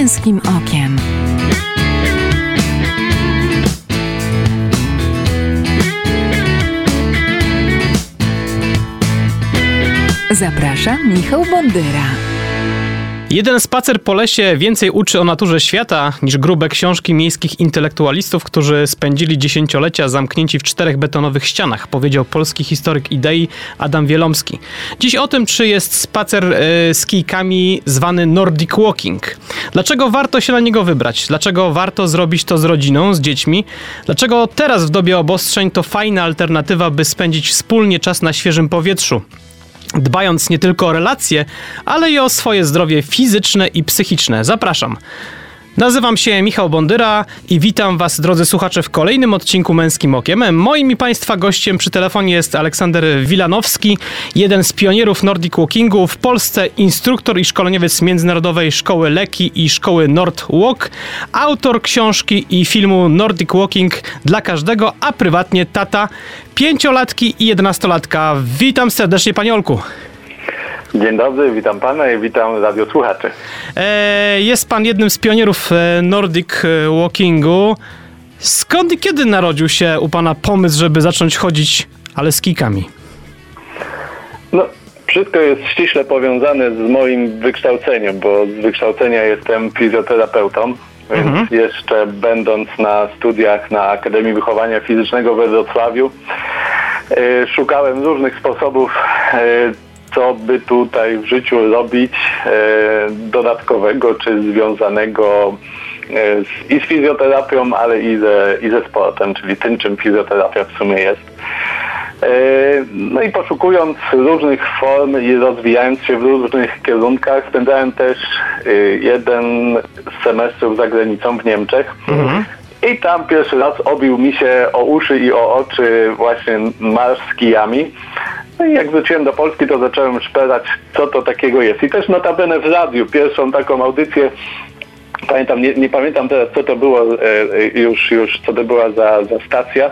męskim okiem. Zapraszam Michał Bondyra. Jeden spacer po lesie więcej uczy o naturze świata niż grube książki miejskich intelektualistów, którzy spędzili dziesięciolecia zamknięci w czterech betonowych ścianach, powiedział polski historyk idei Adam Wielomski. Dziś o tym, czy jest spacer e, z kijkami zwany Nordic Walking. Dlaczego warto się na niego wybrać? Dlaczego warto zrobić to z rodziną, z dziećmi? Dlaczego teraz w dobie obostrzeń to fajna alternatywa, by spędzić wspólnie czas na świeżym powietrzu? Dbając nie tylko o relacje, ale i o swoje zdrowie fizyczne i psychiczne. Zapraszam. Nazywam się Michał Bondyra i witam Was, drodzy słuchacze, w kolejnym odcinku Męskim Okiem. Moim i Państwa gościem przy telefonie jest Aleksander Wilanowski, jeden z pionierów Nordic Walkingu w Polsce, instruktor i szkoleniowiec Międzynarodowej Szkoły Leki i Szkoły Nord Walk, autor książki i filmu Nordic Walking dla każdego, a prywatnie tata pięciolatki i jedenastolatka. Witam serdecznie, Panie Olku. Dzień dobry, witam pana i witam radiosłuchaczy. E, jest pan jednym z pionierów e, Nordic e, Walkingu. Skąd i kiedy narodził się u pana pomysł, żeby zacząć chodzić, ale z kijkami? No, wszystko jest ściśle powiązane z moim wykształceniem, bo z wykształcenia jestem fizjoterapeutą, więc mhm. jeszcze będąc na studiach na Akademii Wychowania Fizycznego we Wrocławiu, szukałem różnych sposobów co by tutaj w życiu robić e, dodatkowego czy związanego e, z, i z fizjoterapią, ale i ze, i ze sportem, czyli tym, czym fizjoterapia w sumie jest. E, no i poszukując różnych form i rozwijając się w różnych kierunkach, spędzałem też jeden z semestrów za granicą w Niemczech. Mhm. I tam pierwszy raz obił mi się o uszy i o oczy właśnie marsz z kijami. No i jak wróciłem do Polski, to zacząłem szperać, co to takiego jest. I też notabene w radiu, pierwszą taką audycję, pamiętam, nie, nie pamiętam teraz, co to było e, e, już, już co to była za, za stacja,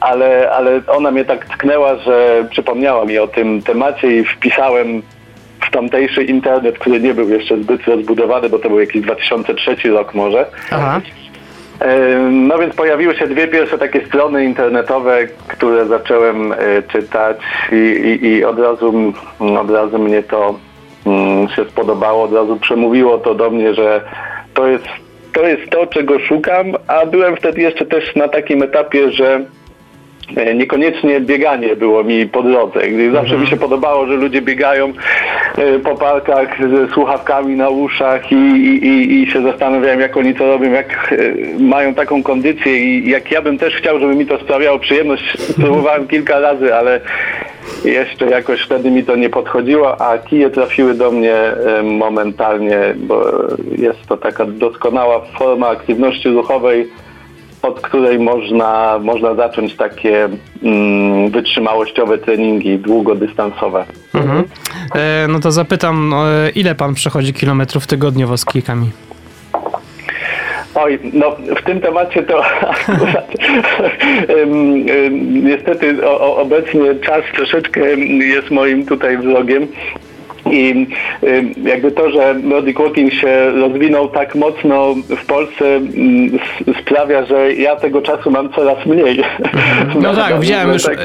ale, ale ona mnie tak tknęła, że przypomniała mi o tym temacie i wpisałem w tamtejszy internet, który nie był jeszcze zbyt rozbudowany, bo to był jakiś 2003 rok może. Aha. No więc pojawiły się dwie pierwsze takie strony internetowe, które zacząłem e, czytać i, i, i od, razu, od razu mnie to mm, się spodobało, od razu przemówiło to do mnie, że to jest to, jest to czego szukam, a byłem wtedy jeszcze też na takim etapie, że niekoniecznie bieganie było mi po drodze. Zawsze mhm. mi się podobało, że ludzie biegają e, po parkach ze słuchawkami na uszach i, i, i się zastanawiałem, jak oni to robią, jak e, mają taką kondycję i jak ja bym też chciał, żeby mi to sprawiało przyjemność. Próbowałem kilka razy, ale jeszcze jakoś wtedy mi to nie podchodziło, a kije trafiły do mnie momentalnie, bo jest to taka doskonała forma aktywności ruchowej, od której można, można zacząć takie mm, wytrzymałościowe treningi długodystansowe. Mhm. E, no to zapytam, e, ile pan przechodzi kilometrów tygodniowo z kijkami? Oj, no w tym temacie to akurat niestety o, obecnie czas troszeczkę jest moim tutaj wrogiem. I jakby to, że Nordic Walking się rozwinął tak mocno w Polsce sprawia, że ja tego czasu mam coraz mniej. No tak, widziałem już, tak.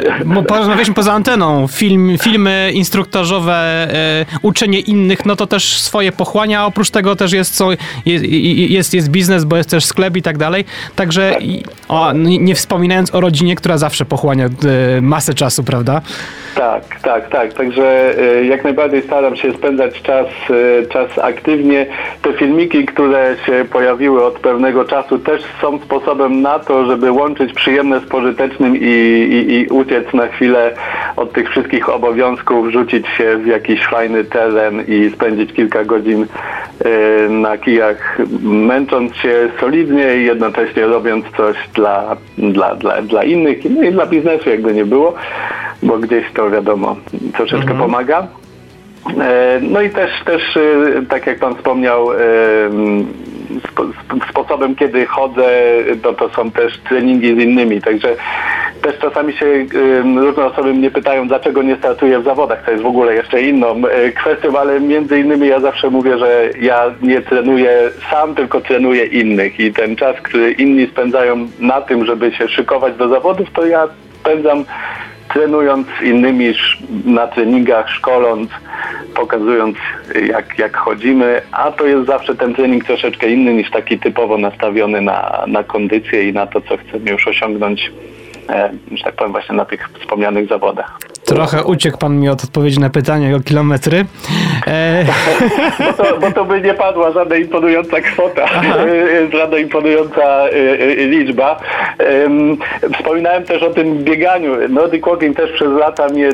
porozmawialiśmy poza anteną, film, filmy instruktorzowe, e, uczenie innych, no to też swoje pochłania, a oprócz tego też jest, co, jest, jest, jest biznes, bo jest też sklep i tak dalej, także tak. o, nie wspominając o rodzinie, która zawsze pochłania e, masę czasu, prawda? Tak, tak, tak, także e, jak najbardziej staram staram się spędzać czas, e, czas aktywnie. Te filmiki, które się pojawiły od pewnego czasu też są sposobem na to, żeby łączyć przyjemne z pożytecznym i, i, i uciec na chwilę od tych wszystkich obowiązków, rzucić się w jakiś fajny teren i spędzić kilka godzin e, na kijach, męcząc się solidnie i jednocześnie robiąc coś dla, dla, dla, dla innych no i dla biznesu, jakby nie było, bo gdzieś to wiadomo troszeczkę mhm. pomaga. E, no i też, też e, tak jak Pan wspomniał, e, sposobem, kiedy chodzę, to, to są też treningi z innymi. Także też czasami się różne osoby mnie pytają, dlaczego nie startuję w zawodach, to jest w ogóle jeszcze inną kwestią, ale między innymi ja zawsze mówię, że ja nie trenuję sam, tylko trenuję innych i ten czas, który inni spędzają na tym, żeby się szykować do zawodów, to ja spędzam trenując innymi na treningach, szkoląc, pokazując jak, jak chodzimy, a to jest zawsze ten trening troszeczkę inny niż taki typowo nastawiony na, na kondycję i na to, co chcemy już osiągnąć E, że tak powiem, właśnie na tych wspomnianych zawodach. Trochę uciekł pan mi od odpowiedzi na pytanie o kilometry. E... bo, to, bo to by nie padła żadna imponująca kwota, żadna imponująca e, liczba. Wspominałem też o tym bieganiu. Nordic Walking też przez lata mnie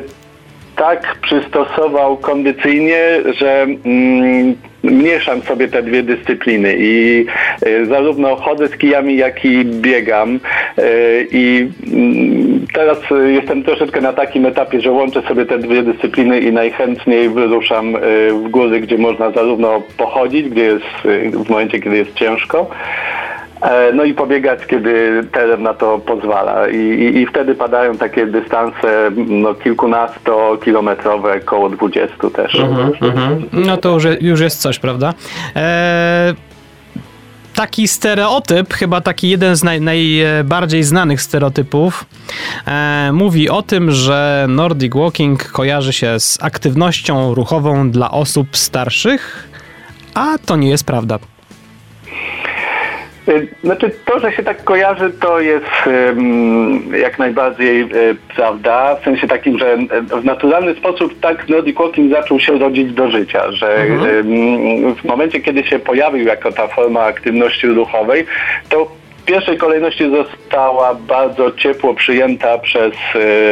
tak przystosował kondycyjnie, że mm, mieszam sobie te dwie dyscypliny i y, zarówno chodzę z kijami, jak i biegam y, i y, teraz jestem troszeczkę na takim etapie, że łączę sobie te dwie dyscypliny i najchętniej wyruszam w góry, gdzie można zarówno pochodzić, gdzie jest w momencie, kiedy jest ciężko, no i pobiegać, kiedy teren na to pozwala. I, i, i wtedy padają takie dystanse no, kilkunastokilometrowe, koło 20 też. Mhm, mhm. No to już, już jest coś, prawda? E, taki stereotyp, chyba taki jeden z naj, najbardziej znanych stereotypów, e, mówi o tym, że Nordic Walking kojarzy się z aktywnością ruchową dla osób starszych, a to nie jest prawda. Y, znaczy to, że się tak kojarzy, to jest jak najbardziej y, prawda, w sensie takim, że w naturalny sposób tak Nordic Walking zaczął się rodzić do życia, że mhm. w momencie, kiedy się pojawił jako ta forma aktywności ruchowej, to w pierwszej kolejności została bardzo ciepło przyjęta przez,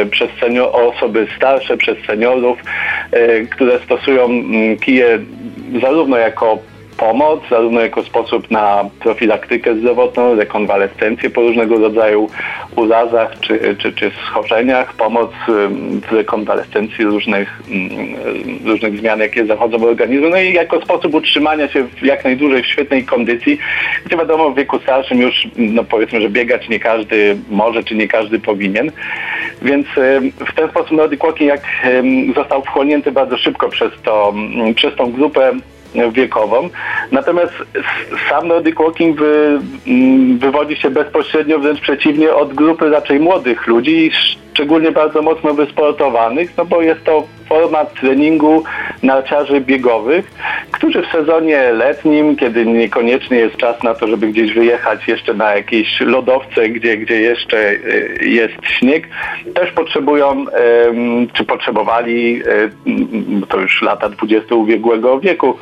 y, przez senior, osoby starsze, przez seniorów, które stosują mm, kije zarówno jako pomoc, zarówno jako sposób na profilaktykę zdrowotną, rekonwalescencję po różnego rodzaju urazach czy, czy, czy schorzeniach, pomoc w rekonwalescencji różnych, różnych zmian, jakie zachodzą w organizmie, no i jako sposób utrzymania się w jak najdłużej w świetnej kondycji, gdzie wiadomo w wieku starszym już no powiedzmy, że biegać nie każdy może, czy nie każdy powinien. Więc w ten sposób Nordic Walking jak został wchłonięty bardzo szybko przez, to, przez tą grupę wiekową. Natomiast sam Nordic Walking wy, mm, wywodzi się bezpośrednio, wręcz przeciwnie, od grupy raczej młodych ludzi, szczególnie bardzo mocno wysportowanych, no bo jest to format treningu narciarzy biegowych, którzy w sezonie letnim, kiedy niekoniecznie jest czas na to, żeby gdzieś wyjechać jeszcze na jakieś lodowce, gdzie, gdzie jeszcze e, jest śnieg, też potrzebują, czy potrzebowali, e, to już lata 20 ubiegłego wieku,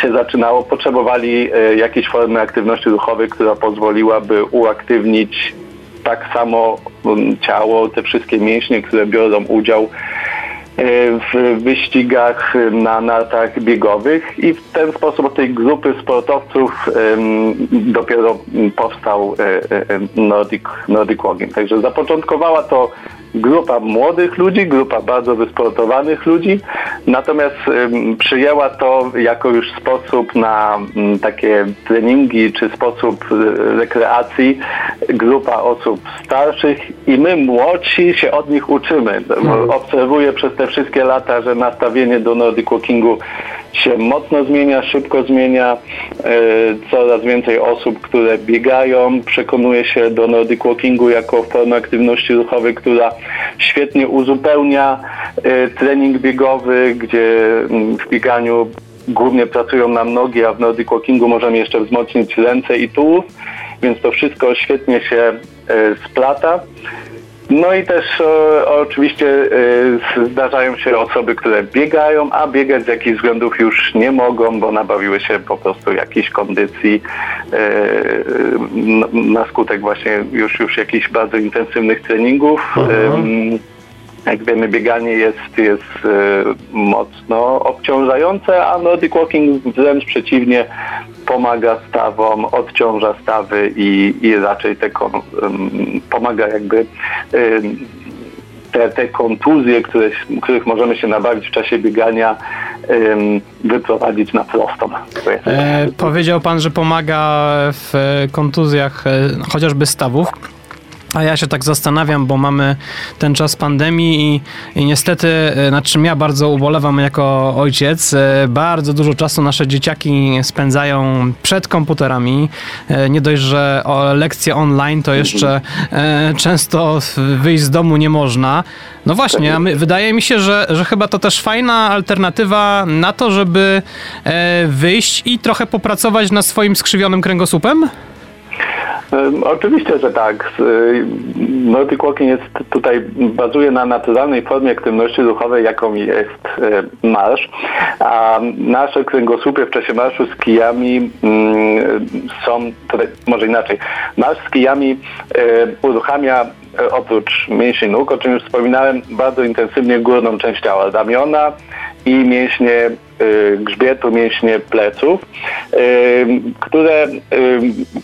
się zaczynało, potrzebowali e, jakiejś formy aktywności ruchowej, która pozwoliłaby uaktywnić tak samo ciało, te wszystkie mięśnie, które biorą udział E, w wyścigach na nartach biegowych i w ten sposób od tej grupy sportowców dopiero powstał e, e, Nordic, Nordic Walking. Także zapoczątkowała to grupa młodych ludzi, grupa bardzo wysportowanych ludzi, natomiast przyjęła to jako już sposób na takie treningi czy sposób rekreacji grupa osób starszych i my młodsi się od nich uczymy. Hmm. Obserwuję przez te wszystkie lata, że nastawienie do Nordic Walkingu się mocno zmienia, szybko zmienia. E, coraz więcej osób, które biegają, przekonuje się do Nordic Walkingu jako formę aktywności ruchowej, która świetnie uzupełnia e, trening biegowy, gdzie mm, w bieganiu głównie pracują nam nogi, a w Nordic Walkingu możemy jeszcze wzmocnić ręce i tułów, więc to wszystko świetnie się e, splata. No i też e, oczywiście e, zdarzają się osoby, które biegają, a biegać z jakichś względów już nie mogą, bo nabawiły się po prostu jakiejś kondycji e, na skutek właśnie już, już jakichś bardzo intensywnych treningów. Mhm. Jak wiemy, bieganie jest, jest mocno obciążające, a Nordic Walking wręcz przeciwnie pomaga stawom, odciąża stawy i, i raczej te kon, pomaga jakby te, te kontuzje, które, których możemy się nabawić w czasie biegania, wyprowadzić na prostą. E, powiedział pan, że pomaga w kontuzjach e, chociażby stawów. A ja się tak zastanawiam, bo mamy ten czas pandemii i, i niestety, e, nad czym ja bardzo ubolewam jako ojciec, e, bardzo dużo czasu nasze dzieciaki spędzają przed komputerami. E, nie dość, że lekcje online, to jeszcze często wyjść z domu nie można. No właśnie, my, wydaje mi się, że, że chyba to też fajna alternatywa na to, żeby wyjść i trochę popracować nad swoim skrzywionym kręgosłupem? Oczywiście, że tak. Nordic Walking jest tutaj, bazuje na naturalnej formie aktywności ruchowej, jaką jest e, marsz, a nasze kręgosłupy w czasie marszu z kijami mm, są, może inaczej, marsz z kijami e, uruchamia e, oprócz mięśni nóg, o czym już wspominałem, bardzo intensywnie górną część ciała, ramiona i mięśnie Y, grzbietu, mięśnie pleców, y, które, y,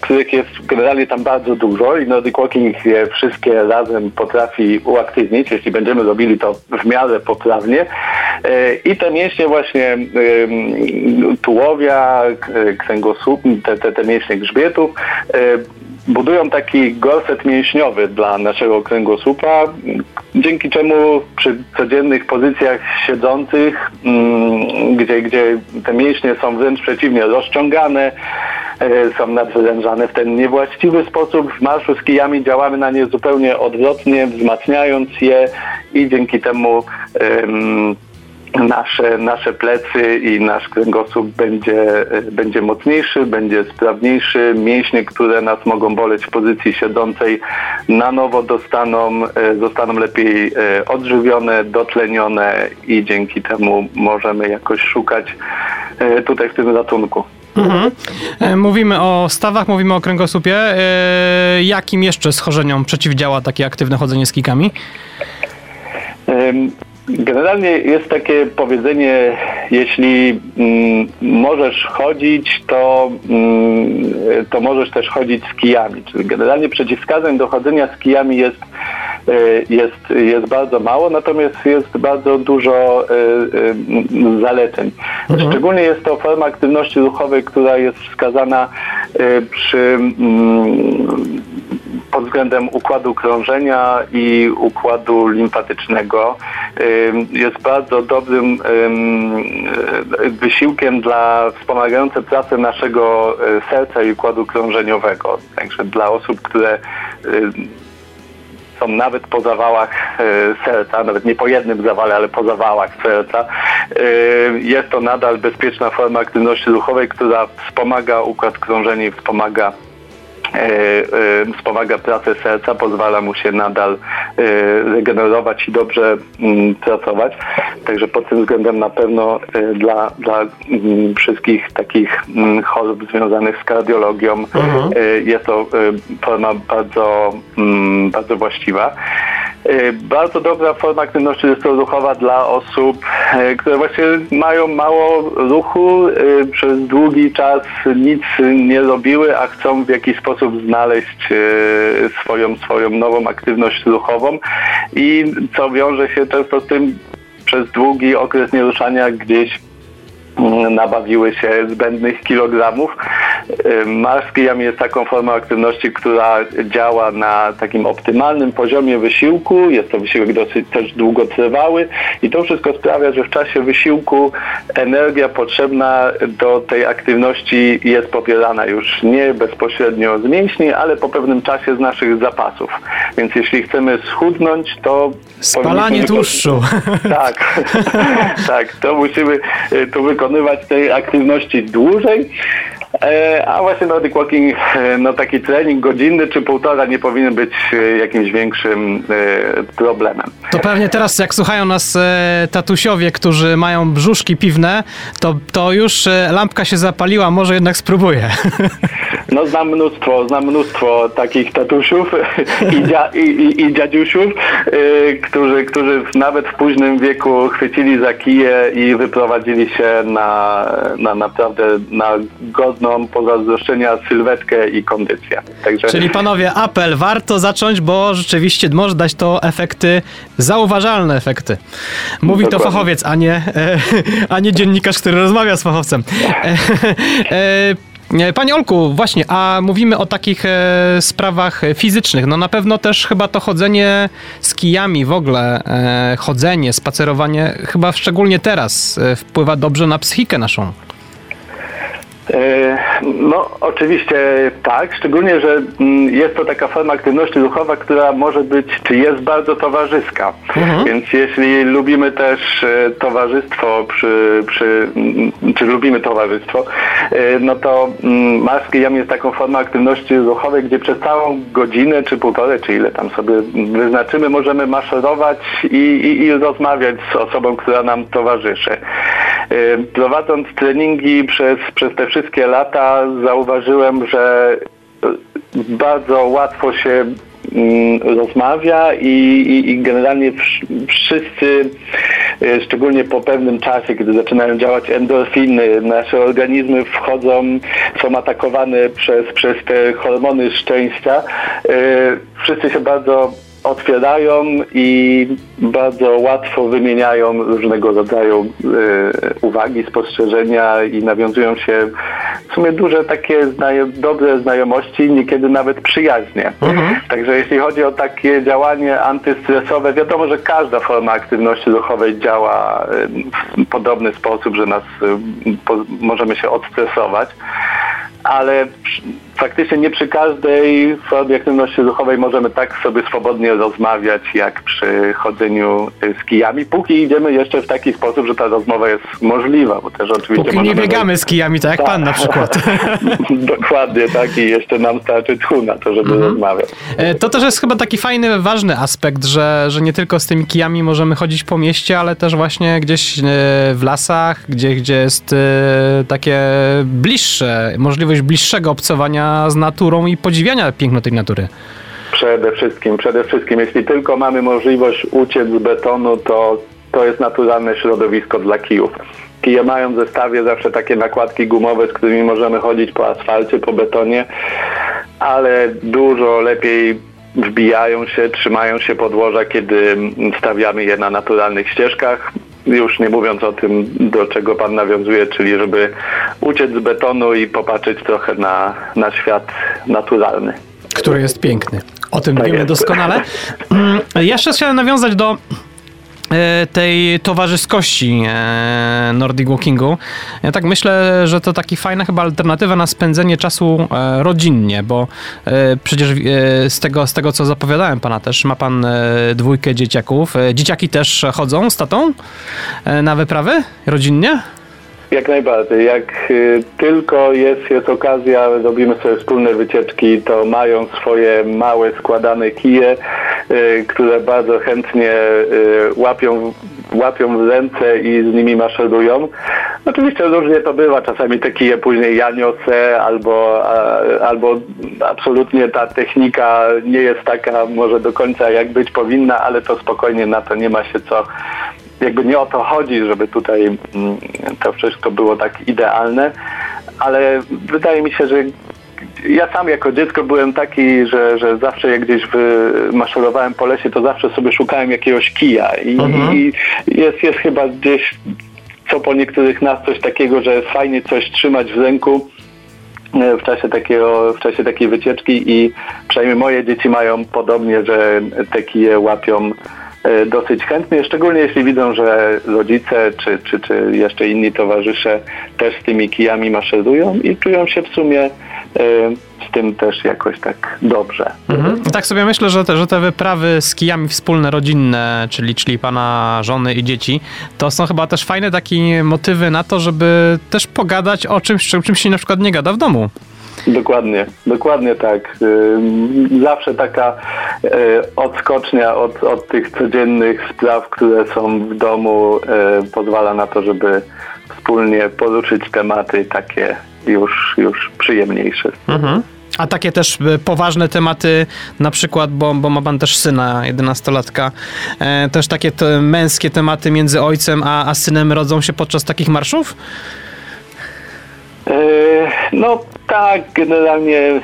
których jest generalnie tam bardzo dużo i Nordic Walking je wszystkie razem potrafi uaktywnić, jeśli będziemy robili to w miarę poprawnie. I te mięśnie właśnie tułowia, kręgosłup, te, te, te mięśnie grzbietu budują taki gorset mięśniowy dla naszego kręgosłupa, dzięki czemu przy codziennych pozycjach siedzących, mm, gdzie, gdzie te mięśnie są wręcz przeciwnie rozciągane, e, są nadwyrężane w ten niewłaściwy sposób. W marszu z kijami działamy na nie zupełnie odwrotnie, wzmacniając je i dzięki temu nasze, nasze plecy i nasz kręgosłup będzie, będzie mocniejszy, będzie sprawniejszy. Mięśnie, które nas mogą boleć w pozycji siedzącej, na nowo dostaną, e, zostaną lepiej e, odżywione, dotlenione i dzięki temu możemy jakoś szukać e, tutaj w tym ratunku. Mhm. Mówimy o stawach, mówimy o kręgosłupie. Jakim jeszcze schorzeniom przeciwdziała takie aktywne chodzenie z kikami? Generalnie jest takie powiedzenie, jeśli mm, możesz chodzić, to, mm, to możesz też chodzić z kijami. Czyli generalnie przeciwwskazań do chodzenia z kijami jest, e, jest, jest bardzo mało, natomiast jest bardzo dużo e, e, zaleceń. Mhm. Szczególnie jest to forma aktywności ruchowej, która jest wskazana przy mm, pod względem układu krążenia i układu limfatycznego jest bardzo dobrym wysiłkiem dla wspomagające pracę naszego e, serca i układu krążeniowego. Także dla osób, które są nawet po zawałach e, serca, nawet nie po jednym zawale, ale po zawałach serca. E, jest to nadal bezpieczna forma aktywności ruchowej, która wspomaga układ krążenia i wspomaga E, e, wspomaga pracę serca, pozwala mu się nadal e, regenerować i dobrze mm, pracować. Także pod tym względem na pewno dla, dla mm, wszystkich takich mm, chorób związanych z kardiologią mhm. jest to forma bardzo, bardzo właściwa. Y, bardzo dobra forma aktywności ruchowa dla osób, y, które właśnie mają mało ruchu, y, przez długi czas nic nie robiły, a chcą w jakiś sposób znaleźć swoją, swoją nową aktywność ruchową i co wiąże się często z tym przez długi okres nieruszania gdzieś nabawiły się zbędnych kilogramów. Marsz kijami jest taką formą aktywności, która działa na takim optymalnym poziomie wysiłku. Jest to wysiłek dosyć też długotrwały i to wszystko sprawia, że w czasie wysiłku energia potrzebna do tej aktywności jest popierana już nie bezpośrednio z mięśni, ale po pewnym czasie z naszych zapasów. Więc jeśli chcemy schudnąć, to... Spalanie tłuszczu. Tak, tak, to musimy e, tu wykonywać tej aktywności dłużej. E, a właśnie Nordic Walking, e, no taki trening godzinny czy półtora nie powinien być e, jakimś większym problemem. To pewnie teraz jak słuchają nas tatusiowie, którzy mają brzuszki piwne, to, to już lampka się zapaliła, może jednak spróbuję. No znam mnóstwo, znam mnóstwo takich tatusiów i, dzia, i, i, i dziadziusiów, którzy, którzy nawet w późnym wieku chwycili za kije i wyprowadzili się na, na naprawdę na godną pozazdroszczenia sylwetkę i kondycję. Także... Czyli panowie, apel, warto zacząć, bo rzeczywiście może dać to efekty, zauważalne efekty. Mówi Dokładnie. to fachowiec, a nie, e, a nie dziennikarz, który rozmawia z fachowcem. E, E, Panie Olku, właśnie, a mówimy o takich e, sprawach fizycznych. No na pewno też chyba to chodzenie z kijami w ogóle, e, chodzenie, spacerowanie, chyba szczególnie teraz e, wpływa dobrze na psychikę naszą. E, No, oczywiście tak, szczególnie, że mm, jest to taka forma aktywności ruchowa, która może być, czy jest bardzo towarzyska. Więc jeśli lubimy też e, towarzystwo, przy, przy, mm, czy lubimy towarzystwo, e, no to mm, marsz z kijami jest taką formą aktywności ruchowej, gdzie przez całą godzinę, czy półtorej, czy ile tam sobie wyznaczymy, możemy maszerować i, i, i rozmawiać z osobą, która nam towarzyszy. Prowadząc treningi przez, przez te wszystkie lata zauważyłem, że e, bardzo łatwo się mm, rozmawia i, i, i generalnie wsz- wszyscy, e, szczególnie po pewnym czasie, kiedy zaczynają działać endorfiny, nasze organizmy wchodzą, są atakowane przez, przez te hormony szczęścia, e, wszyscy się bardzo otwierają i bardzo łatwo wymieniają różnego rodzaju e, uwagi, spostrzeżenia i nawiązują się w sumie duże takie dobre znajomości, niekiedy nawet przyjaźnie. Także jeśli chodzi o takie działanie antystresowe, wiadomo, że każda forma aktywności ruchowej działa e, w podobny sposób, że nas e, po, możemy się odstresować ale faktycznie nie przy każdej formie aktywności ruchowej możemy tak sobie swobodnie rozmawiać, jak przy chodzeniu y, z kijami, póki idziemy jeszcze w taki sposób, że ta rozmowa jest możliwa, bo też oczywiście Póki nie biegamy z kijami, tak jak pan na przykład. Dokładnie, tak i jeszcze nam starczy tchu na to, żeby rozmawiać. E, To też jest chyba taki fajny, ważny aspekt, że, że nie tylko z tymi kijami możemy chodzić po mieście, ale też właśnie gdzieś e, w lasach, gdzie, gdzie jest e, takie bliższe, możliwość bliższego obcowania z naturą i podziwiania piękno tej natury. Przede wszystkim, przede wszystkim, jeśli tylko mamy możliwość uciec z betonu, to to jest naturalne środowisko dla kijów. Kije mają w zestawie zawsze takie nakładki gumowe, z którymi możemy chodzić po asfalcie, po betonie, ale dużo lepiej wbijają się, trzymają się podłoża, kiedy stawiamy je na naturalnych ścieżkach. Już nie mówiąc o tym, do czego Pan nawiązuje, czyli żeby uciec z betonu i popatrzeć trochę na, na świat naturalny. który jest piękny. O tym Tak wiemy jest. doskonale. Mm, Jeszcze chciałem nawiązać do tej towarzyskości e, Nordic Walkingu. Ja tak myślę, że to taki fajna chyba alternatywa na spędzenie czasu e, rodzinnie, bo e, przecież e, z tego, z tego, co zapowiadałem pana też, ma pan e, dwójkę dzieciaków. E, Dzieciaki też chodzą z tatą e, na wyprawy rodzinnie? Jak najbardziej. Jak y, tylko jest, jest okazja, robimy sobie wspólne wycieczki, to mają swoje małe, składane kije, y, które bardzo chętnie y, łapią, łapią w ręce i z nimi maszerują. Oczywiście różnie to bywa. Czasami te kije później ja niosę, albo, albo absolutnie ta technika nie jest taka może do końca jak być powinna, ale to spokojnie na to nie ma się co jakby nie o to chodzi, żeby tutaj mm, to wszystko było tak idealne, ale wydaje mi się, że ja sam jako dziecko byłem taki, że, że zawsze jak gdzieś maszerowałem po lesie, to zawsze sobie szukałem jakiegoś kija i, i jest, jest chyba gdzieś co po niektórych nas coś takiego, że fajnie coś trzymać w ręku e, w czasie takiego, w czasie takiej wycieczki i przynajmniej moje dzieci mają podobnie, że te kije łapią dosyć chętnie, szczególnie jeśli widzą, że rodzice czy, czy, czy jeszcze inni towarzysze też z tymi kijami maszerują i czują się w sumie e, z tym też jakoś tak dobrze. Mhm. Tak sobie myślę, że te, że te wyprawy z kijami wspólne, rodzinne, czyli, czyli pana żony i dzieci, to są chyba też fajne takie motywy na to, żeby też pogadać o czymś, o czymś się na przykład nie gada w domu. Dokładnie, dokładnie tak. Zawsze taka e, odskocznia od, od tych codziennych spraw, które są w domu, e, pozwala na to, żeby wspólnie poruszyć tematy takie już, już przyjemniejsze. Mhm. A takie też e, poważne tematy, na przykład, bo, bo ma pan też syna, 11-latka, e, też takie te męskie tematy między ojcem a, a synem rodzą się podczas takich marszów? No, Tak, generalnie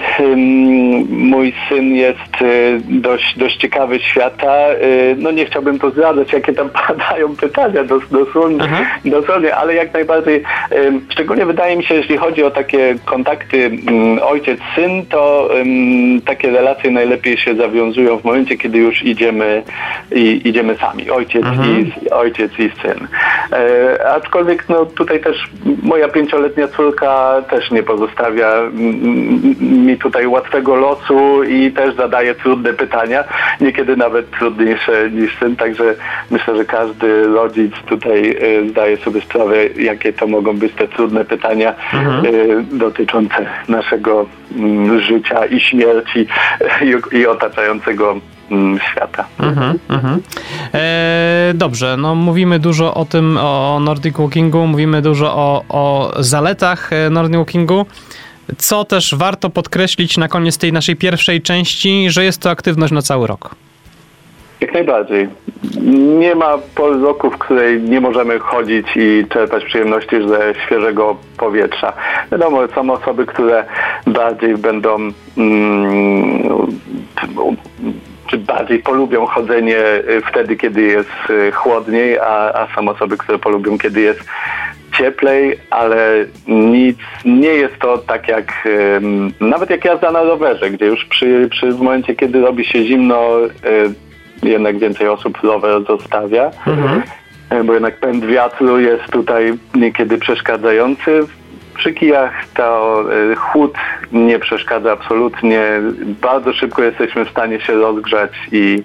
mój syn jest y, dość, dość ciekawy świata. Y, no nie chciałbym tu zdradzać, jakie tam padają pytania dosłownie, dosłownie ale jak najbardziej, szczególnie wydaje mi się, jeśli chodzi o takie kontakty ojciec-syn, to takie relacje najlepiej się zawiązują w momencie, kiedy już idziemy, i, idziemy sami, ojciec, i, ojciec i syn. E, aczkolwiek no, tutaj też moja pięcioletnia córka też nie pozostawia mi tutaj łatwego losu i też zadaje trudne pytania, niekiedy nawet trudniejsze niż syn, także myślę, że każdy rodzic tutaj e, zdaje sobie sprawę, jakie to mogą być te trudne pytania mhm. E, dotyczące naszego życia i śmierci i, i otaczającego świata. Mhm, mhm. E, dobrze, no mówimy dużo o tym, o Nordic Walkingu, mówimy dużo o, o zaletach Nordic Walkingu. Co też warto podkreślić na koniec tej naszej pierwszej części, że jest to aktywność na cały rok. Jak najbardziej. Nie ma pory roku, w której nie możemy chodzić i czerpać przyjemności ze świeżego powietrza. Wiadomo, są osoby, które bardziej będą mm, czy bardziej polubią chodzenie wtedy, kiedy jest chłodniej, a, a są osoby, które polubią, kiedy jest cieplej, ale nic nie jest to tak jak nawet jak jazda na rowerze, gdzie już przy, przy w momencie, kiedy robi się zimno, e, jednak więcej osób rower zostawia. Mhm. E, bo jednak pęd wiatru jest tutaj niekiedy przeszkadzający przy kijach to y, chłód nie przeszkadza absolutnie. Bardzo szybko jesteśmy w stanie się rozgrzać i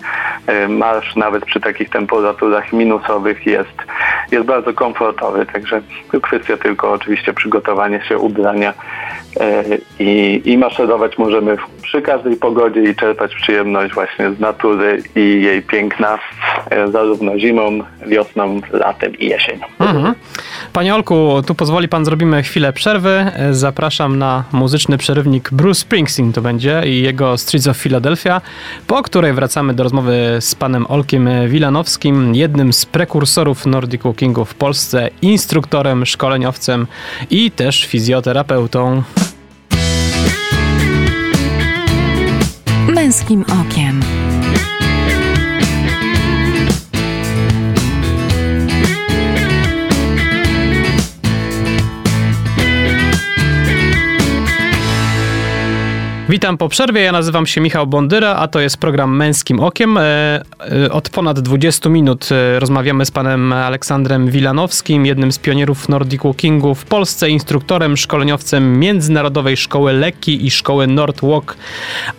y, marsz nawet przy takich temperaturach minusowych jest, jest bardzo komfortowy. Także kwestia tylko oczywiście przygotowania się, ubrania y, i, i maszerować możemy przy każdej pogodzie i czerpać przyjemność właśnie z natury i jej piękna zarówno zimą, wiosną, latem i jesienią. Mhm. Panie Olku, tu pozwoli pan zrobimy chwilę przerwy. Zapraszam na muzyczny przerywnik Bruce Springsteen to będzie i jego Streets of Philadelphia, po której wracamy do rozmowy z panem Olkiem Wilanowskim, jednym z prekursorów Nordic Walkingu w Polsce, instruktorem, szkoleniowcem i też fizjoterapeutą. Męskim okiem. Witam po przerwie, ja nazywam się Michał Bondyra, a to jest program Męskim Okiem. E, e, od ponad 20 minut e, rozmawiamy z panem Aleksandrem Wilanowskim, jednym z pionierów Nordic Walkingu w Polsce, instruktorem, szkoleniowcem Międzynarodowej Szkoły Lekki i Szkoły Nordwalk,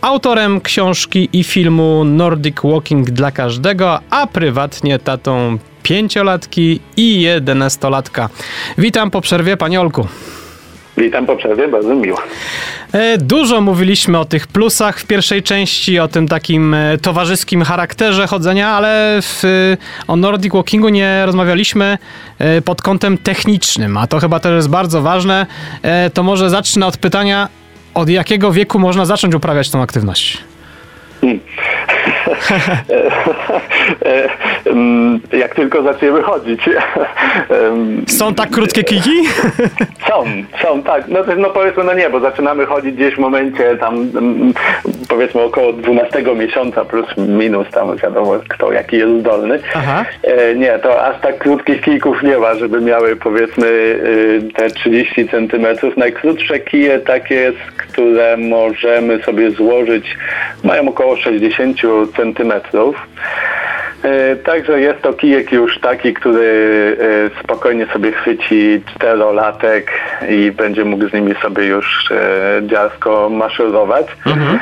autorem książki i filmu Nordic Walking dla każdego, a prywatnie tatą pięciolatki i jedenastolatka. Witam po przerwie, panie Olku. Witam po przerwie, bardzo miło. E, dużo mówiliśmy o tych plusach w pierwszej części, o tym takim e, towarzyskim charakterze chodzenia, ale w, o Nordic Walkingu nie rozmawialiśmy e, pod kątem technicznym, a to chyba też jest bardzo ważne. To może zacznę od pytania, od jakiego wieku można zacząć uprawiać tą aktywność? Hmm. Jak tylko zaczniemy chodzić. Są tak krótkie kiki? Są, są, tak. No, no powiedzmy, no nie, bo zaczynamy chodzić gdzieś w momencie tam powiedzmy około 12 miesiąca plus minus, tam wiadomo kto jaki jest zdolny. Aha. E, nie, to aż tak krótkich kijków nie ma, żeby miały powiedzmy y, te 30 centymetrów. Najkrótsze kije takie, które możemy sobie złożyć, mają około 60 centymetrów. E, także jest to kijek już taki, który e, spokojnie sobie chwyci czterolatek i będzie mógł z nimi sobie już e, dziarsko maszerować. Mhm.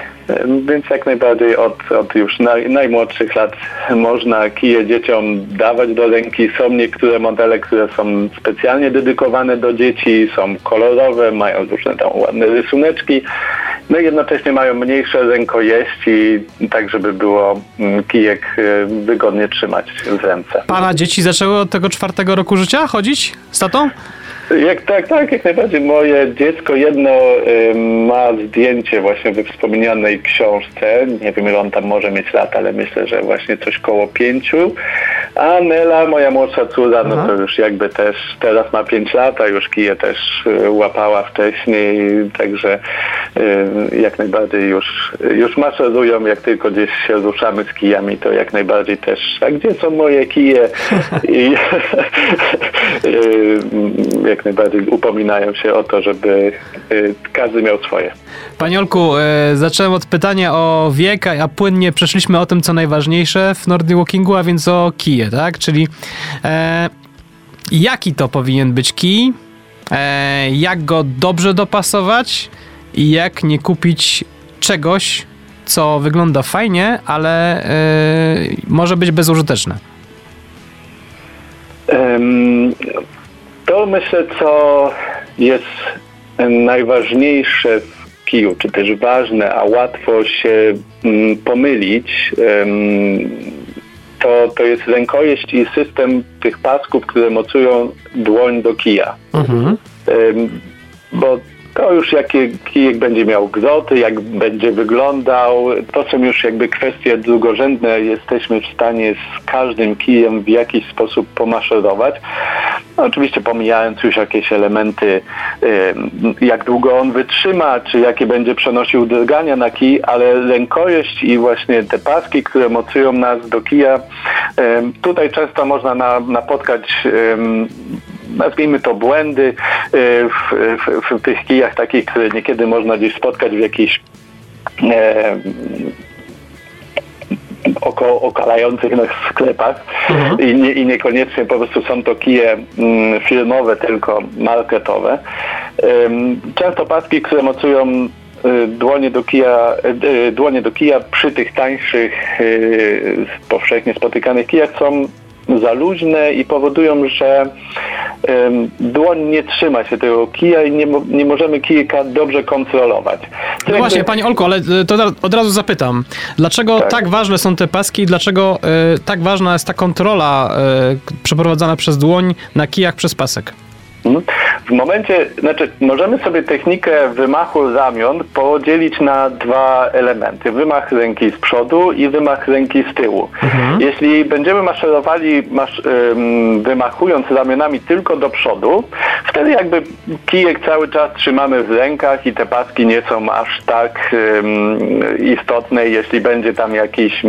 Więc jak najbardziej od, od już naj, najmłodszych lat można kije dzieciom dawać do ręki. Są niektóre modele, które są specjalnie dedykowane do dzieci, są kolorowe, mają różne tam ładne rysuneczki. No i jednocześnie mają mniejsze rękojeści, tak żeby było mm, kijek y, wygodnie trzymać w ręce. Pana dzieci zaczęły od tego czwartego roku życia chodzić z tatą? Jak, tak, tak, jak najbardziej. Moje dziecko jedno y, ma zdjęcie właśnie we wspomnianej książce. Nie wiem, ile on tam może mieć lat, ale myślę, że właśnie coś koło pięciu. A Nela, moja młodsza córa, no to już jakby też teraz ma 5 lat, a już kije też y, łapała wcześniej, także y, jak najbardziej już, już maszerują, jak tylko gdzieś się ruszamy z kijami, to jak najbardziej też, a gdzie są moje kije? I y, jak najbardziej upominają się o to, żeby każdy miał swoje. Panie Olku, e, zacząłem od pytania o wiek, a płynnie przeszliśmy o tym, co najważniejsze w Nordic Walkingu, a więc o kije, tak? Czyli e, jaki to powinien być kij, e, jak go dobrze dopasować i jak nie kupić czegoś, co wygląda fajnie, ale e, może być bezużyteczne. To myślę, co jest najważniejsze w kiju, czy też ważne, a łatwo się mm, pomylić, to, to jest rękojeść i system tych pasków, które mocują dłoń do kija. Mhm. Bo to już jakie kijek będzie miał gzoty, jak będzie wyglądał, to są już jakby kwestie drugorzędne. Jesteśmy w stanie z każdym kijem w jakiś sposób pomaszerować. No, oczywiście pomijając już jakieś elementy, em, jak długo on wytrzyma, czy jakie będzie przenosił drgania na kij, ale rękojeść i właśnie te paski, które mocują nas do kija, tutaj często można na, napotkać nazwijmy to błędy y, w, w, w tych kijach takich, które niekiedy można gdzieś spotkać w jakichś e, oko, okalających nas sklepach I, nie, i niekoniecznie po prostu są to kije mm, firmowe, tylko marketowe. Ym, Często paski, które mocują y, dłonie do kija, y, dłonie do kija przy tych tańszych, y, powszechnie spotykanych kijach są za luźne i powodują, że dłoń nie trzyma się tego kija i nie, nie możemy kijka dobrze kontrolować. No jakby- właśnie, panie Olku, ale e, to od- razu zapytam, dlaczego tak, Tak. ważne są te paski i dlaczego e, tak ważna jest ta kontrola k- przeprowadzana przez dłoń na kijach przez pasek? Mhm. W momencie, znaczy możemy sobie technikę wymachu ramion podzielić na dwa elementy. Wymach ręki z przodu i wymach ręki z tyłu. Jeśli będziemy maszerowali masz, ym, wymachując ramionami tylko do przodu, wtedy jakby kijek cały czas trzymamy w rękach i te paski nie są aż tak ym, istotne. Jeśli będzie tam jakiś,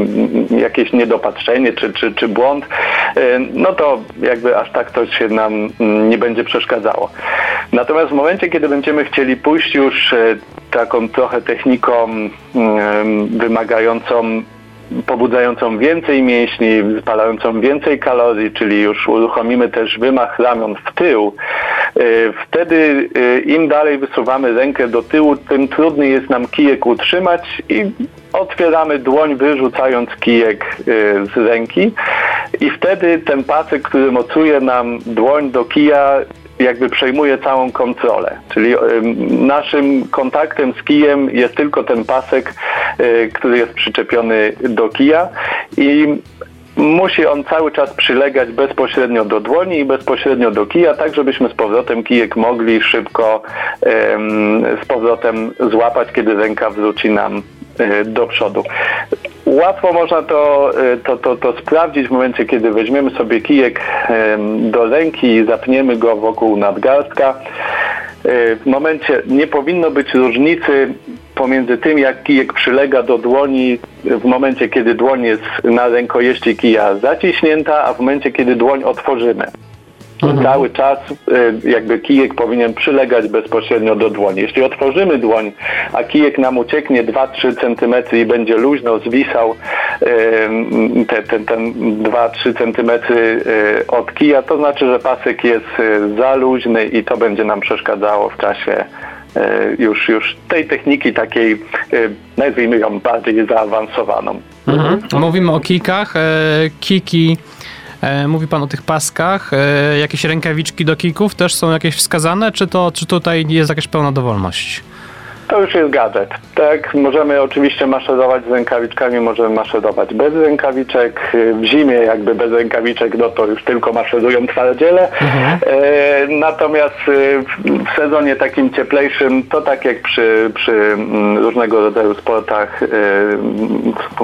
jakieś niedopatrzenie czy, czy, czy błąd, y, no to jakby aż tak to się nam mm, nie będzie przeszkadzało. Natomiast w momencie, kiedy będziemy chcieli pójść już e, taką trochę techniką mm, wymagającą pobudzającą więcej mięśni, spalającą więcej kalorii, czyli już uruchomimy też wymach ramion w tył, e, wtedy e, im dalej wysuwamy rękę do tyłu, tym trudniej jest nam kijek utrzymać i otwieramy dłoń, wyrzucając kijek e, z ręki. I wtedy ten pasek, który mocuje nam dłoń do kija, jakby przejmuje całą kontrolę. Czyli ym, naszym kontaktem z kijem jest tylko ten pasek, y, który jest przyczepiony do kija i musi on cały czas przylegać bezpośrednio do dłoni i bezpośrednio do kija, tak żebyśmy z powrotem kijek mogli szybko z powrotem złapać, kiedy ręka wróci nam y, do przodu. Łatwo można to, y, to, to, to sprawdzić w momencie, kiedy weźmiemy sobie kijek do ręki i zapniemy go wokół nadgarstka. Y, W momencie nie powinno być różnicy pomiędzy tym, jak kijek przylega do dłoni w momencie, kiedy dłoń jest na rękojeści kija zaciśnięta, a w momencie, kiedy dłoń otworzymy. Cały czas y, jakby kijek powinien przylegać bezpośrednio do dłoni. Jeśli otworzymy dłoń, a kijek nam ucieknie 2-3 cm i będzie luźno zwisał ym, te, ten, ten 2-3 cm y, od kija, to znaczy, że pasek jest y, za luźny i to będzie nam przeszkadzało w czasie y, już, już tej techniki takiej, y, nazwijmy ją bardziej zaawansowaną. Mhm. Mówimy o kijkach, e, kiki, e, mówi pan o tych paskach, e, jakieś rękawiczki do kików też są jakieś wskazane, czy to czy tutaj jest jakaś pełna dowolność? To już jest gadżet. Tak, możemy oczywiście maszerować z rękawiczkami, możemy maszerować bez rękawiczek. W zimie jakby bez rękawiczek, no to już tylko maszerują twardziele. Mhm. E, natomiast w sezonie takim cieplejszym, to tak jak przy, przy mm, różnego rodzaju sportach, e,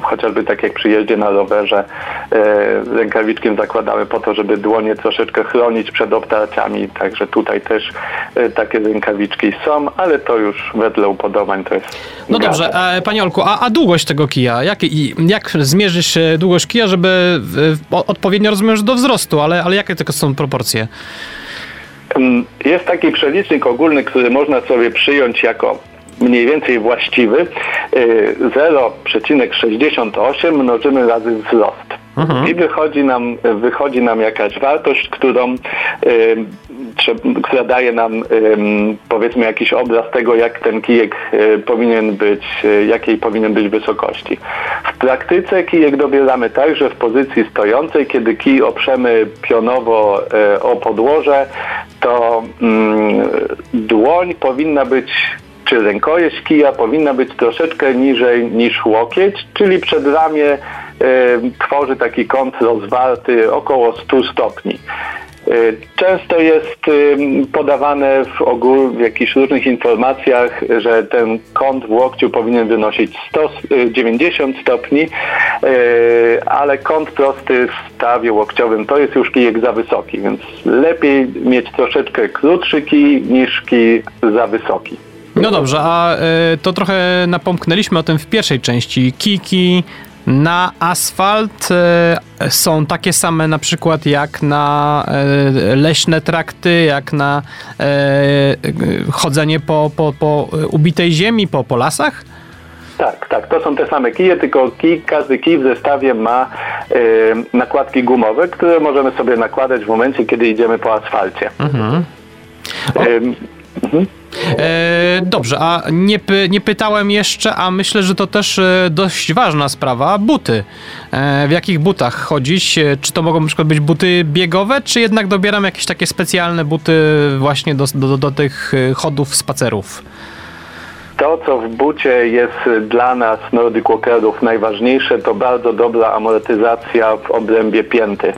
chociażby tak jak przy jeździe na rowerze, e, rękawiczkiem zakładamy po to, żeby dłonie troszeczkę chronić przed obtarciami, także tutaj też e, takie rękawiczki są, ale to już wedle to jest... No dobrze, e, Panie Olku, a, a długość tego kija? Jak, jak zmierzysz długość kija, żeby odpowiednio rozumiem, do wzrostu, ale, ale jakie tylko są proporcje? Jest taki przelicznik ogólny, który można sobie przyjąć jako mniej więcej właściwy. 0,68 y, mnożymy razy wzrost. Mhm. I wychodzi nam, wychodzi nam jakaś wartość, którą, która daje nam y, powiedzmy jakiś obraz tego, jak ten kijek y, powinien być, y, jakiej powinien być wysokości. W praktyce kijek dobieramy tak, że w pozycji stojącej, kiedy kij oprzemy pionowo y, o podłoże, to mm, dłoń powinna być czy rękojeść kija powinna być troszeczkę niżej niż łokieć, czyli przed ramię tworzy taki kąt rozwarty około 100 stopni. Często jest podawane w ogóle w jakichś różnych informacjach, że ten kąt w łokciu powinien wynosić 190 stopni, ale kąt prosty w stawie łokciowym to jest już kijek za wysoki, więc lepiej mieć troszeczkę krótszy kij niż kij za wysoki. No dobrze, a y, to trochę napomknęliśmy o tym w pierwszej części. Kiki na asfalt y, są takie same na przykład jak na y, leśne trakty, jak na chodzenie po, po, po ubitej ziemi, po, po lasach? Tak, tak, to są te same kije, tylko kij, każdy kij w zestawie ma nakładki gumowe, które możemy sobie nakładać w momencie, kiedy idziemy po asfalcie. Mhm. Mhm. E, dobrze, a nie, nie pytałem jeszcze, a myślę, że to też e, dość ważna sprawa, buty. E, w jakich butach chodzić? Czy to mogą na przykład być buty biegowe, czy jednak dobieram jakieś takie specjalne buty właśnie do, do, do tych chodów, spacerów? To, co w bucie jest dla nas, Nordic Walkerów, najważniejsze, to bardzo dobra amortyzacja w obrębie pięty.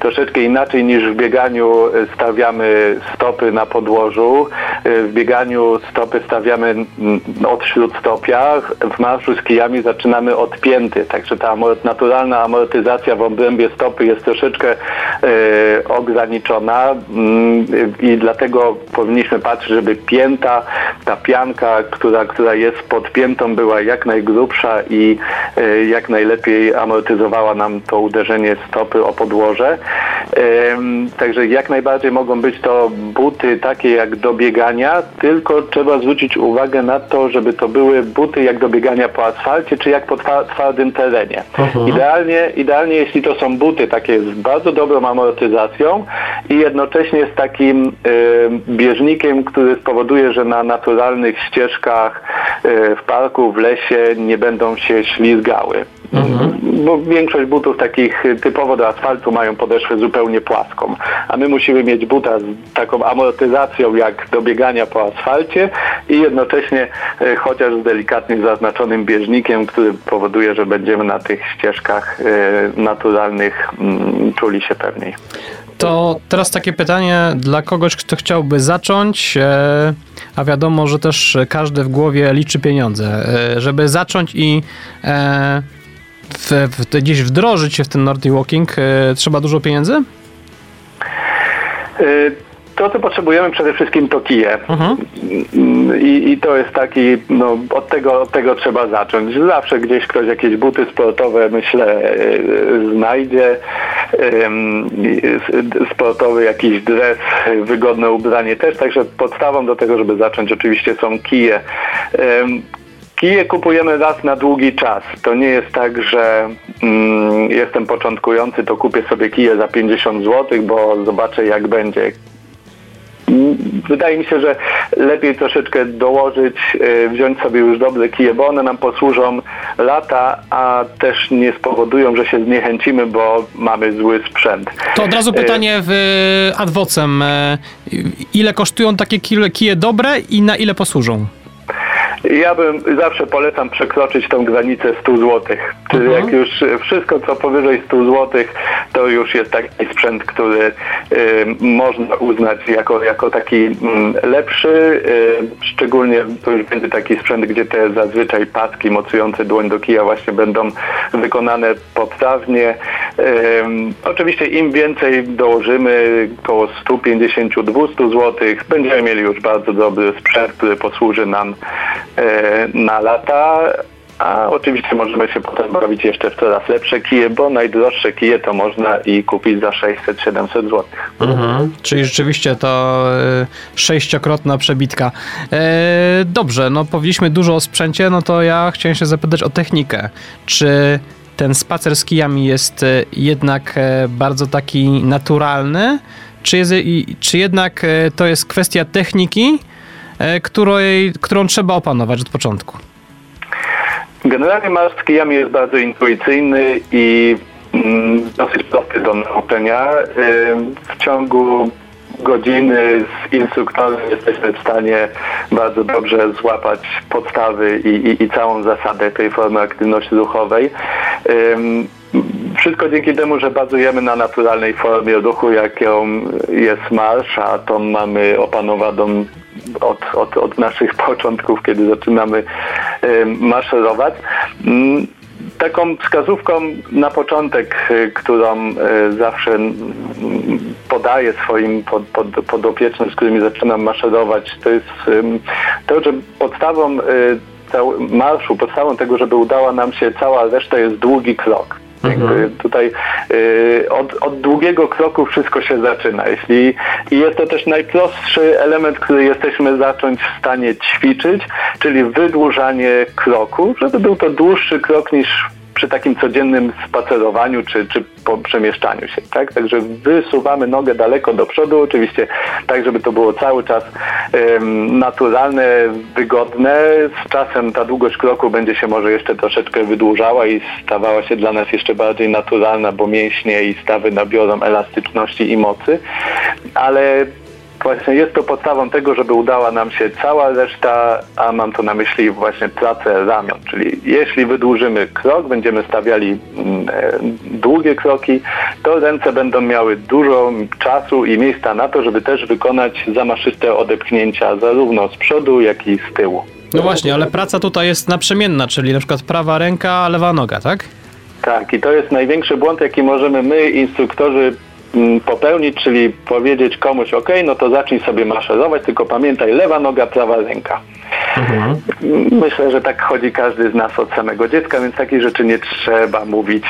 Troszeczkę inaczej niż w bieganiu stawiamy stopy na podłożu. W bieganiu stopy stawiamy od śródstopia. W marszu z kijami zaczynamy od pięty. Także ta naturalna amortyzacja w obrębie stopy jest troszeczkę e, ograniczona mm, i dlatego powinniśmy patrzeć, żeby pięta, ta pianka, która która jest pod piętą była jak najgrubsza i e, jak najlepiej amortyzowała nam to uderzenie stopy o podłoże. Także jak najbardziej mogą być to buty takie jak do biegania, tylko trzeba zwrócić uwagę na to, żeby to były buty jak do biegania po asfalcie, czy jak po twardym terenie. Mhm. Idealnie, idealnie jeśli to są buty takie z bardzo dobrą amortyzacją i jednocześnie z takim y, bieżnikiem, który spowoduje, że na naturalnych ścieżkach y, w parku, w lesie nie będą się ślizgały. Mhm. Bo większość butów takich typowo do asfaltu mają podeszwę zupełnie płaską, a my musimy mieć buta z taką amortyzacją jak do biegania po asfalcie i jednocześnie e, chociaż z delikatnie zaznaczonym bieżnikiem, który powoduje, że będziemy na tych ścieżkach e, naturalnych mm, czuli się pewniej. To teraz takie pytanie dla kogoś, kto chciałby zacząć, e, a wiadomo, że też każdy w głowie liczy pieniądze. Żeby zacząć i w, w, gdzieś wdrożyć się w ten Nordic Walking, e, trzeba dużo pieniędzy? To, co potrzebujemy przede wszystkim to kije. Mhm. I, I, to jest taki, no, od tego, od tego trzeba zacząć. Zawsze gdzieś ktoś jakieś buty sportowe, myślę, e, znajdzie. Sportowy jakiś dres, wygodne ubranie też. Także podstawą do tego, żeby zacząć oczywiście są kije. Kije kupujemy raz na długi czas. To nie jest tak, że mm, jestem początkujący, to kupię sobie kije za 50 zł, bo zobaczę jak będzie. Wydaje mi się, że lepiej troszeczkę dołożyć, y, wziąć sobie już dobre kije, bo one nam posłużą lata, a też nie spowodują, że się zniechęcimy, bo mamy zły sprzęt. To od razu y, pytanie w adwocem. Ile kosztują takie kije dobre i na ile posłużą? Ja bym zawsze polecam przekroczyć tą granicę 100 zł. Czyli Mhm. jak już wszystko, co powyżej 100 zł, to już jest taki sprzęt, który y, można uznać jako, jako taki mm, lepszy. Y, szczególnie to już będzie taki sprzęt, gdzie te zazwyczaj paski mocujące dłoń do kija właśnie będą wykonane poprawnie. Oczywiście im więcej dołożymy, około 150-200 zł, będziemy mieli już bardzo dobry sprzęt, który posłuży nam na lata. A oczywiście możemy się potem bawić jeszcze w coraz lepsze kije, bo najdroższe kije to można i kupić za 600-700 zł. Mhm. Czyli rzeczywiście to e, sześciokrotna przebitka. E, dobrze, no powiedzieliśmy dużo o sprzęcie, no to ja chciałem się zapytać o technikę. Czy ten spacer z kijami jest e, jednak e, bardzo taki naturalny, czy, jest, czy jednak e, to jest kwestia techniki, e, której, którą trzeba opanować od początku? Generalnie marsz z kijami jest bardzo intuicyjny i mm, dosyć prosty do nauczenia. Ym, W ciągu godziny z instruktorem jesteśmy w stanie bardzo dobrze złapać podstawy i, i, i całą zasadę tej formy aktywności ruchowej. Wszystko dzięki temu, że bazujemy na naturalnej formie ruchu, jaką jest marsz, a tą mamy opanowaną od, od, od naszych początków, kiedy zaczynamy maszerować. Mm, Taką wskazówką na początek, y, którą y, zawsze mm, podaję swoim pod, pod, podopiecznym, z którymi zaczynam maszerować, to jest to, że podstawą cał- marszu, podstawą tego, żeby udała nam się cała reszta jest długi krok. Jakby tutaj y, od, od długiego kroku wszystko się zaczyna. Jeśli, I jest to też najprostszy element, który jesteśmy zacząć w stanie ćwiczyć, czyli wydłużanie kroku, żeby był to dłuższy krok niż przy takim codziennym spacerowaniu czy, czy po przemieszczaniu się. Tak? Także wysuwamy nogę daleko do przodu, oczywiście tak, żeby to było cały czas em, naturalne, wygodne. Z czasem ta długość kroku będzie się może jeszcze troszeczkę wydłużała i stawała się dla nas jeszcze bardziej naturalna, bo mięśnie i stawy nabiorą elastyczności i mocy. Ale Właśnie jest to podstawą tego, żeby udała nam się cała reszta, a mam tu na myśli właśnie pracę ramion. Czyli jeśli wydłużymy krok, będziemy stawiali mm, e, długie kroki, to ręce będą miały dużo czasu i miejsca na to, żeby też wykonać zamaszyste odepchnięcia zarówno z przodu, jak i z tyłu. No właśnie, ale praca tutaj jest naprzemienna, czyli na przykład prawa ręka, lewa noga, tak? Tak, i to jest największy błąd, jaki możemy my, instruktorzy, popełnić, czyli powiedzieć komuś, ok, no to zacznij sobie maszerować, tylko pamiętaj, lewa noga, prawa ręka. Mm, Myślę, że tak chodzi każdy z nas od samego dziecka, więc takich rzeczy nie trzeba mówić.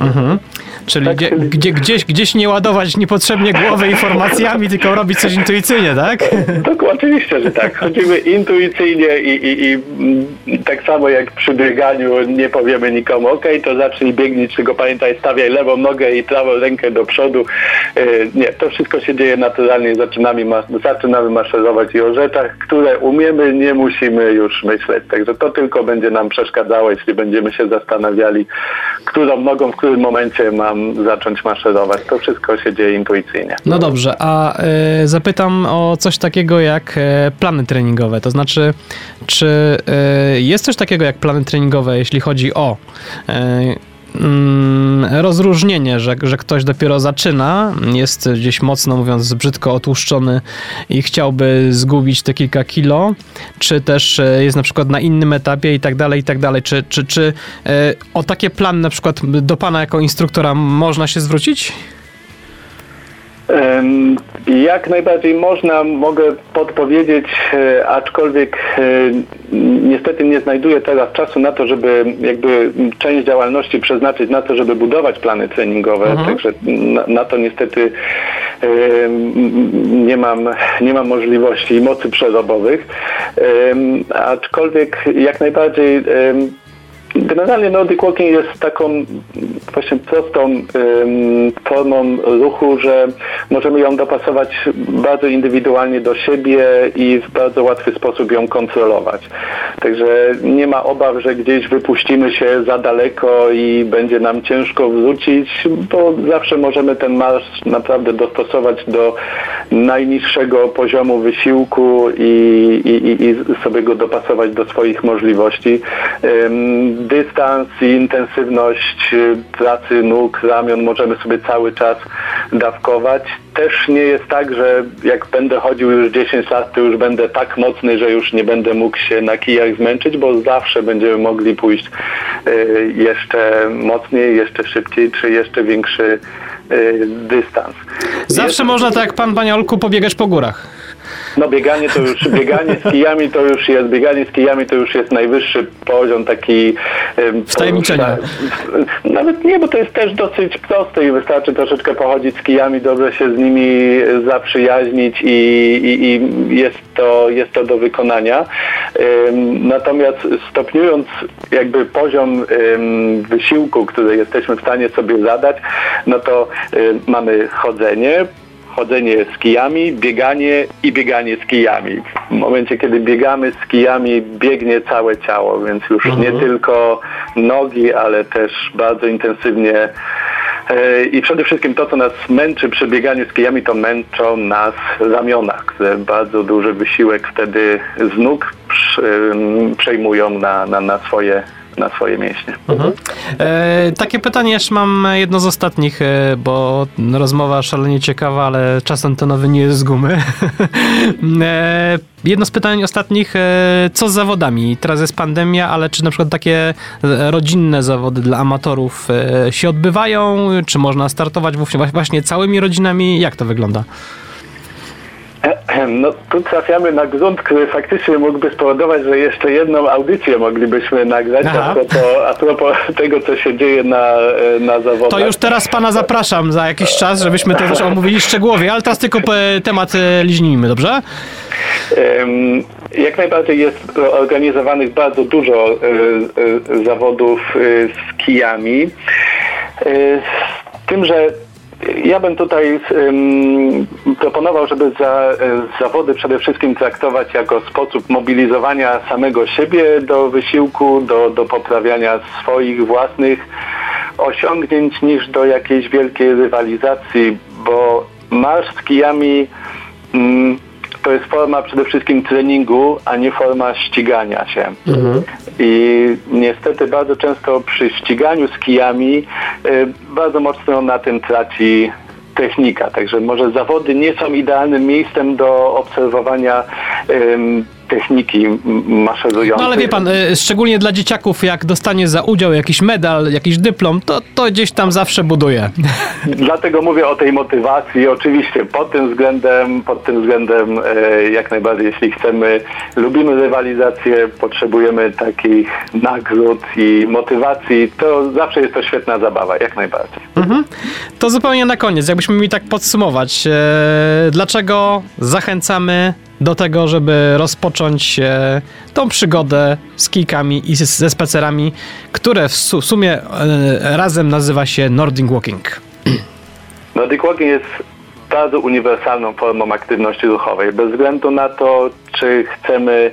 Mhm. Czyli Tak, gdzie, czyli- gdzie, gdzieś, gdzieś nie ładować niepotrzebnie głowy informacjami, tylko robić coś intuicyjnie, tak? Tak, oczywiście, że tak. Chodzimy intuicyjnie i, i, i tak samo jak przy bieganiu nie powiemy nikomu, ok, to zacznij biegnij, tylko pamiętaj, stawiaj lewą nogę i prawą rękę do przodu. E, Nie, to wszystko się dzieje naturalnie, zaczynamy, ma, zaczynamy maszerować i o rzeczach, które umiemy, nie musimy już myśleć. Także to tylko będzie nam przeszkadzało, jeśli będziemy się zastanawiali, którą nogą, w którym momencie mam zacząć maszerować. To wszystko się dzieje intuicyjnie. No dobrze, a e, zapytam o coś takiego jak e, plany treningowe. To znaczy, czy e, jest coś takiego jak plany treningowe, jeśli chodzi o mm, rozróżnienie, że, że ktoś dopiero zaczyna, jest gdzieś mocno mówiąc brzydko otłuszczony i chciałby zgubić te kilka kilo, czy też e, jest na przykład na innym etapie i tak dalej, i tak dalej. Czy, czy, czy e, o takie plany na przykład do pana jako instruktora można się zwrócić? Jak najbardziej można, mogę podpowiedzieć, e, aczkolwiek e, niestety nie znajduję teraz czasu na to, żeby jakby część działalności przeznaczyć na to, żeby budować plany treningowe, także na, na to niestety nie mam, nie mam możliwości i mocy przerobowych. Aczkolwiek jak najbardziej Generalnie Nordic Walking jest taką właśnie prostą formą ruchu, że możemy ją dopasować bardzo indywidualnie do siebie i w bardzo łatwy sposób ją kontrolować. Także nie ma obaw, że gdzieś wypuścimy się za daleko i będzie nam ciężko wrócić, bo zawsze możemy ten marsz naprawdę dostosować do najniższego poziomu wysiłku i, i, i sobie go dopasować do swoich możliwości. Dystans i intensywność pracy nóg, ramion możemy sobie cały czas dawkować. Też nie jest tak, że jak będę chodził już 10 lat, to już będę tak mocny, że już nie będę mógł się na kijach zmęczyć, bo zawsze będziemy mogli pójść y, jeszcze mocniej, jeszcze szybciej, czy jeszcze większy y, dystans. Zawsze jest... można, tak jak pan Baniolku, pobiegać po górach. No bieganie to już, bieganie z kijami to już jest, bieganie z kijami to już jest najwyższy poziom taki... Wtajemniczenia. Nawet nie, bo to jest też dosyć proste i wystarczy troszeczkę pochodzić z kijami, dobrze się z nimi zaprzyjaźnić i, i, i jest, to, jest to do wykonania. Natomiast stopniując jakby poziom wysiłku, który jesteśmy w stanie sobie zadać, no to mamy chodzenie, chodzenie z kijami, bieganie i bieganie z kijami. W momencie, kiedy biegamy z kijami, biegnie całe ciało, więc już mhm. nie tylko nogi, ale też bardzo intensywnie e, i przede wszystkim to, co nas męczy przy bieganiu z kijami, to męczą nas ramiona, które bardzo duży wysiłek wtedy z nóg przejmują na, na, na swoje na swoje mięśnie. Mhm. E, takie pytanie jeszcze mam jedno z ostatnich, e, bo rozmowa szalenie ciekawa, ale czas antenowy nie jest z gumy. e, jedno z pytań ostatnich, e, co z zawodami? Teraz jest pandemia, ale czy na przykład takie rodzinne zawody dla amatorów e, się odbywają? Czy można startować właśnie całymi rodzinami? Jak to wygląda? No tu trafiamy na grunt, który faktycznie mógłby spowodować, że jeszcze jedną audycję moglibyśmy nagrać a propos, a propos tego, co się dzieje na, na zawodach. To już teraz pana zapraszam za jakiś czas, żebyśmy to też omówili szczegółowo, ale teraz tylko temat e, liźnijmy, dobrze? Jak najbardziej jest organizowanych bardzo dużo e, e, zawodów z kijami. Z tym, że ja bym tutaj proponował, żeby za, e, zawody przede wszystkim traktować jako sposób mobilizowania samego siebie do wysiłku, do, do poprawiania swoich własnych osiągnięć niż do jakiejś wielkiej rywalizacji, bo marsz z kijami um, to jest forma przede wszystkim treningu, a nie forma ścigania się. Mhm. I niestety bardzo często przy ściganiu z kijami y, bardzo mocno na tym traci technika. Także może zawody nie są idealnym miejscem do obserwowania techniki maszerującej. No ale wie pan, y, szczególnie dla dzieciaków, jak dostanie za udział jakiś medal, jakiś dyplom, to, to gdzieś tam zawsze buduje. Dlatego mówię o tej motywacji. Oczywiście pod tym względem, pod tym względem e, jak najbardziej, jeśli chcemy, lubimy rywalizację, potrzebujemy takich nagród i motywacji, to zawsze jest to świetna zabawa, jak najbardziej. Mhm. To zupełnie na koniec, jakbyśmy mieli tak podsumować, e, dlaczego zachęcamy do tego, żeby rozpocząć e, tą przygodę z kijkami i ze spacerami, które w sumie e, razem nazywa się Nordic Walking. Nordic Walking jest bardzo uniwersalną formą aktywności ruchowej. Bez względu na to, czy chcemy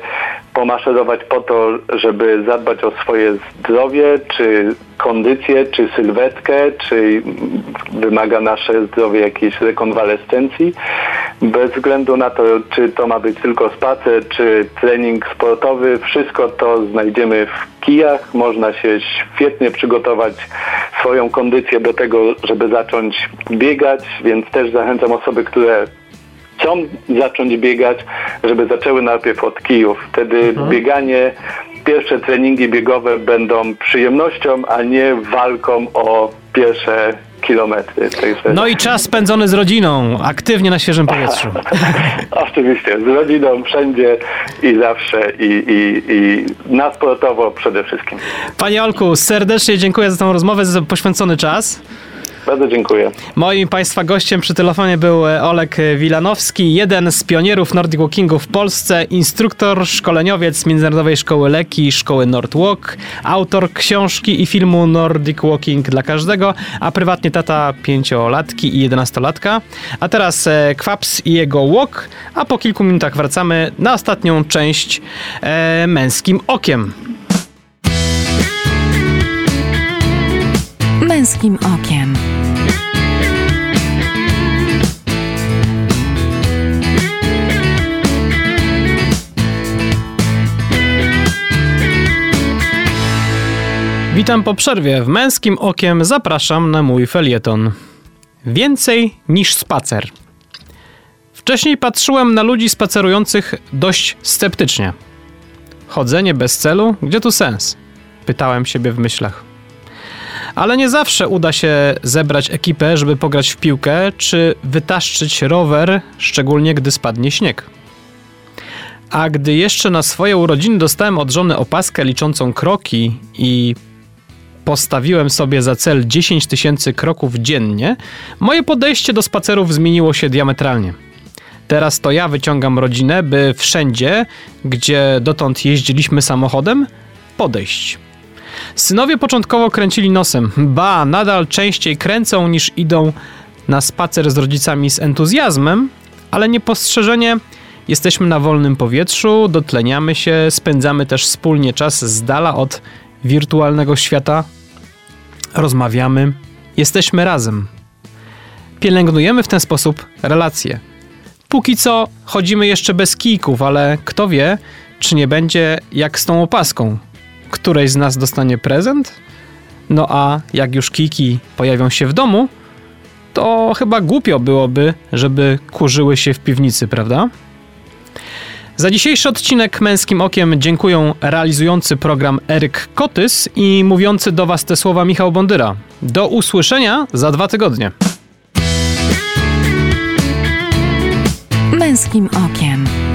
pomaszerować po to, żeby zadbać o swoje zdrowie, czy kondycję, czy sylwetkę, czy wymaga nasze zdrowie jakiejś rekonwalescencji. Bez względu na to, czy to ma być tylko spacer, czy trening sportowy, wszystko to znajdziemy w kijach. Można się świetnie przygotować swoją kondycję do tego, żeby zacząć biegać, więc też zachęcam osoby, które chcą zacząć biegać, żeby zaczęły najpierw od kijów. Wtedy mhm. bieganie, pierwsze treningi biegowe będą przyjemnością, a nie walką o pierwsze kilometry. No i czas spędzony z rodziną, aktywnie na świeżym powietrzu. Oczywiście, z rodziną wszędzie i zawsze i, i, i na sportowo przede wszystkim. Panie Olku, serdecznie dziękuję za tę rozmowę, za poświęcony czas. Bardzo dziękuję. Moim Państwa gościem przy telefonie był Olek Wilanowski, jeden z pionierów Nordic Walkingu w Polsce, instruktor, szkoleniowiec Międzynarodowej Szkoły Leki, Szkoły Nordwalk, autor książki i filmu Nordic Walking dla każdego, a prywatnie tata pięciolatki i jedenastolatka. A teraz e, Kwaps i jego walk, a po kilku minutach wracamy na ostatnią część e, męskim okiem. Męskim okiem. Witam po przerwie. W męskim okiem zapraszam na mój felieton. Więcej niż spacer. Wcześniej patrzyłem na ludzi spacerujących dość sceptycznie. Chodzenie bez celu? Gdzie tu sens? Pytałem siebie w myślach. Ale nie zawsze uda się zebrać ekipę, żeby pograć w piłkę, czy wytaszczyć rower, szczególnie gdy spadnie śnieg. A gdy jeszcze na swoje urodziny dostałem od żony opaskę liczącą kroki i postawiłem sobie za cel 10 tysięcy kroków dziennie, moje podejście do spacerów zmieniło się diametralnie. Teraz to ja wyciągam rodzinę, by wszędzie, gdzie dotąd jeździliśmy samochodem, podejść. Synowie początkowo kręcili nosem, ba, nadal częściej kręcą niż idą na spacer z rodzicami z entuzjazmem, ale niepostrzeżenie jesteśmy na wolnym powietrzu, dotleniamy się, spędzamy też wspólnie czas z dala od wirtualnego świata, rozmawiamy, jesteśmy razem. Pielęgnujemy w ten sposób relacje. Póki co chodzimy jeszcze bez kijków, ale kto wie, czy nie będzie jak z tą opaską. Któreś z nas dostanie prezent? No a jak już kijki pojawią się w domu, to chyba głupio byłoby, żeby kurzyły się w piwnicy, prawda? Za dzisiejszy odcinek Męskim Okiem dziękuję realizujący program Eryk Kotys i mówiący do Was te słowa Michał Bondyra. Do usłyszenia za dwa tygodnie. Męskim okiem.